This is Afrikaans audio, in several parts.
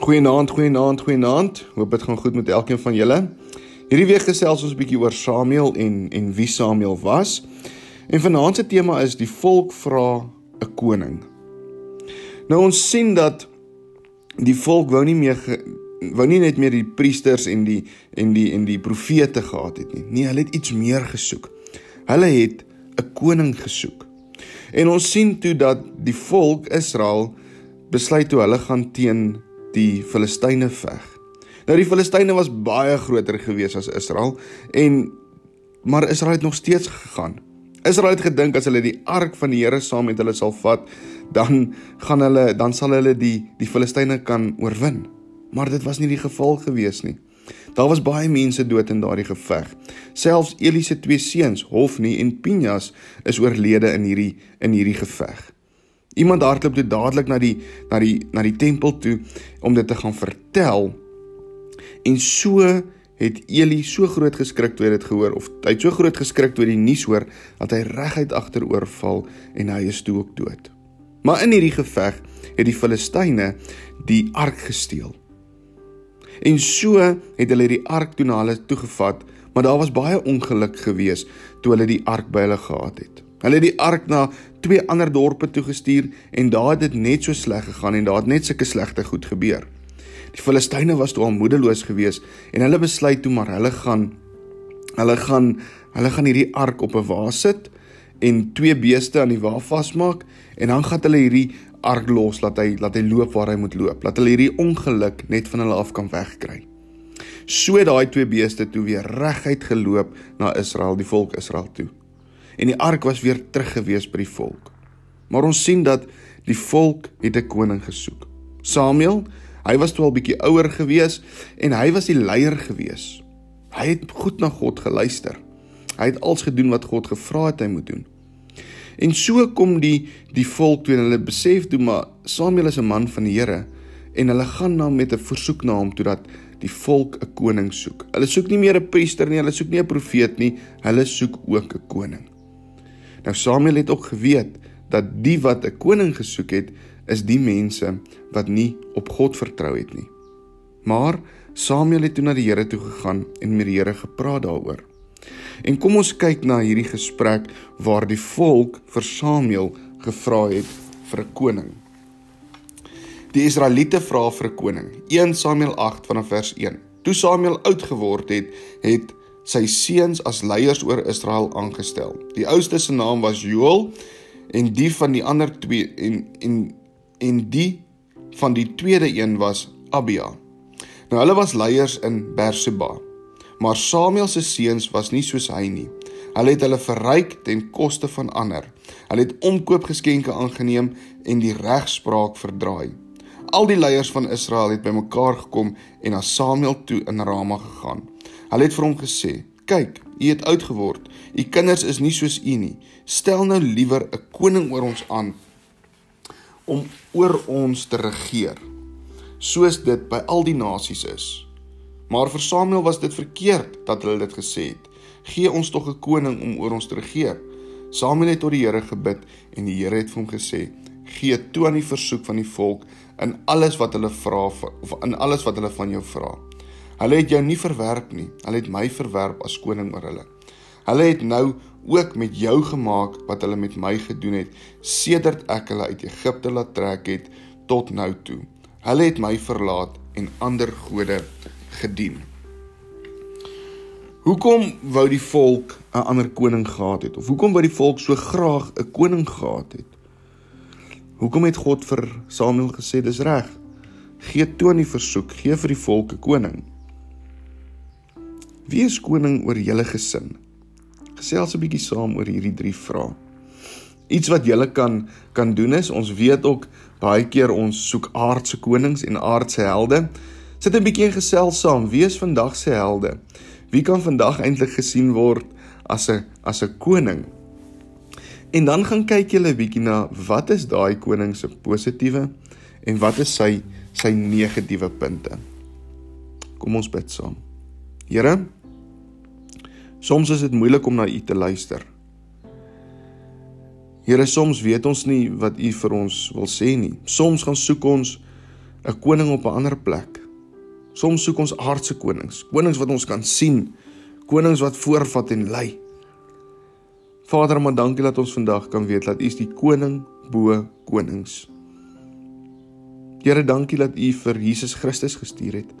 Goeienaand, goeienaand, goeienaand. Hoop dit gaan goed met elkeen van julle. Hierdie week gesels ons 'n bietjie oor Samuel en en wie Samuel was. En vanaand se tema is die volk vra 'n koning. Nou ons sien dat die volk wou nie meer ge, wou nie net meer die priesters en die en die en die profete gehad het nie. Nee, hulle het iets meer gesoek. Hulle het 'n koning gesoek. En ons sien toe dat die volk Israel besluit toe hulle gaan teen die Filistyne veg. Nou die Filistyne was baie groter gewees as Israel en maar Israel het nog steeds gegaan. Israel het gedink as hulle die ark van die Here saam met hulle sal vat, dan gaan hulle dan sal hulle die die Filistyne kan oorwin. Maar dit was nie die geval gewees nie. Daar was baie mense dood in daardie geveg. Selfs Eli se twee seuns, Hofni en Pinjas, is oorlede in hierdie in hierdie geveg. Iemand hardloop toe dadelik na die na die na die tempel toe om dit te gaan vertel. En so het Eli so groot geskrik toe hy dit gehoor of hy het so groot geskrik toe hy die nuus hoor dat hy reguit agteroor val en hy is toe ook dood. Maar in hierdie geveg het die Filistyne die ark gesteel. En so het hulle die ark toe na hulle toegevat, maar daar was baie ongeluk gewees toe hulle die ark by hulle gehad het. Hulle het die ark na twee ander dorpe toe gestuur en daar het dit net so sleg gegaan en daar het net sulke slegte goed gebeur. Die Filistyne was toe al moedeloos geweest en hulle besluit toe maar hulle gaan hulle gaan hulle gaan hierdie ark op 'n wa sit en twee beeste aan die wa vasmaak en dan gaan hulle hierdie ark los laat hy laat hy loop waar hy moet loop. Laat hulle hierdie ongeluk net van hulle af kan wegkry. So daai twee beeste toe weer reguit geloop na Israel, die volk Israel toe en die ark was weer terug gewees by die volk. Maar ons sien dat die volk het 'n koning gesoek. Samuel, hy was toe al bietjie ouer gewees en hy was die leier gewees. Hy het goed na God geluister. Hy het alles gedoen wat God gevra het hy moet doen. En so kom die die volk toe en hulle besef toe maar Samuel is 'n man van die Here en hulle gaan dan met 'n versoek na hom toe dat die volk 'n koning soek. Hulle soek nie meer 'n priester nie, hulle soek nie 'n profeet nie, hulle soek ook 'n koning. Nou Samuel het ook geweet dat die wat 'n koning gesoek het, is die mense wat nie op God vertrou het nie. Maar Samuel het toe na die Here toe gegaan en met die Here gepraat daaroor. En kom ons kyk na hierdie gesprek waar die volk vir Samuel gevra het vir 'n koning. Die Israeliete vra vir 'n koning. 1 Samuel 8 vanaf vers 1. Toe Samuel oud geword het, het sy seuns as leiers oor Israel aangestel. Die oudste se naam was Joel en die van die ander twee en en en die van die tweede een was Abia. Nou hulle was leiers in Berseba. Maar Samuel se seuns was nie soos hy nie. Hulle het hulle verryk ten koste van ander. Hulle het omkoopgeskenke aangeneem en die regspraak verdraai. Al die leiers van Israel het bymekaar gekom en na Samuel toe in Rama gegaan. Hulle het vir hom gesê: "Kyk, u het oud geword. U kinders is nie soos u nie. Stel nou liewer 'n koning oor ons aan om oor ons te regeer, soos dit by al die nasies is." Maar vir Samuel was dit verkeerd dat hulle dit gesê het. "Gee ons tog 'n koning om oor ons te regeer." Samuel het tot die Here gebid en die Here het vir hom gesê: "Gee toe aan die versoek van die volk in alles wat hulle vra of in alles wat hulle van jou vra." Hulle het jou nie verwerp nie. Hulle het my verwerp as koning oor hulle. Hulle het nou ook met jou gemaak wat hulle met my gedoen het sedert ek hulle uit Egipte laat trek het tot nou toe. Hulle het my verlaat en ander gode gedien. Hoekom wou die volk 'n ander koning gehad het? Of hoekom wou die volk so graag 'n koning gehad het? Hoekom het God vir Samuel gesê dis reg? Gee toe aan die versoek, gee vir die volk 'n koning. Wie is koning oor julle gesin? Gesels 'n bietjie saam oor hierdie drie vrae. Iets wat julle kan kan doen is, ons weet ook baie keer ons soek aardse konings en aardse helde. Sit 'n bietjie in gesels saam. Wie is vandag se helde? Wie kan vandag eintlik gesien word as 'n as 'n koning? En dan gaan kyk julle 'n bietjie na wat is daai koning se positiewe en wat is sy sy negatiewe punte. Kom ons bid saam. Here, Soms is dit moeilik om na U te luister. Here, soms weet ons nie wat U vir ons wil sê nie. Soms gaan soek ons 'n koning op 'n ander plek. Soms soek ons aardse konings, konings wat ons kan sien, konings wat voorvat en lei. Vader, maar dankie dat ons vandag kan weet dat U is die koning bo konings. Here, dankie dat U vir Jesus Christus gestuur het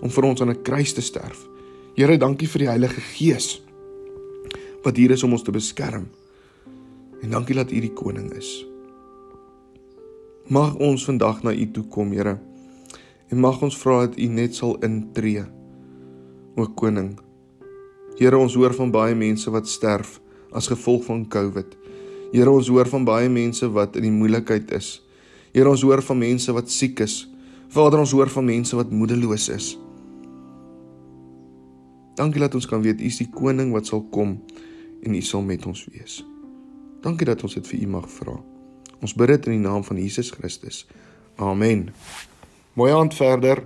om vir ons aan 'n kruis te sterf. Here, dankie vir die Heilige Gees wat hier is om ons te beskerm. En dankie dat U die koning is. Mag ons vandag na U toe kom, Here. En mag ons vra dat U net sal intree. O koning. Here, ons hoor van baie mense wat sterf as gevolg van COVID. Here, ons hoor van baie mense wat in die moeilikheid is. Here, ons hoor van mense wat siek is. Vader, ons hoor van mense wat moedeloos is. Dankie dat ons kan weet U is die koning wat sal kom en U sal met ons wees. Dankie dat ons dit vir U mag vra. Ons bid dit in die naam van Jesus Christus. Amen. Mooi aand verder.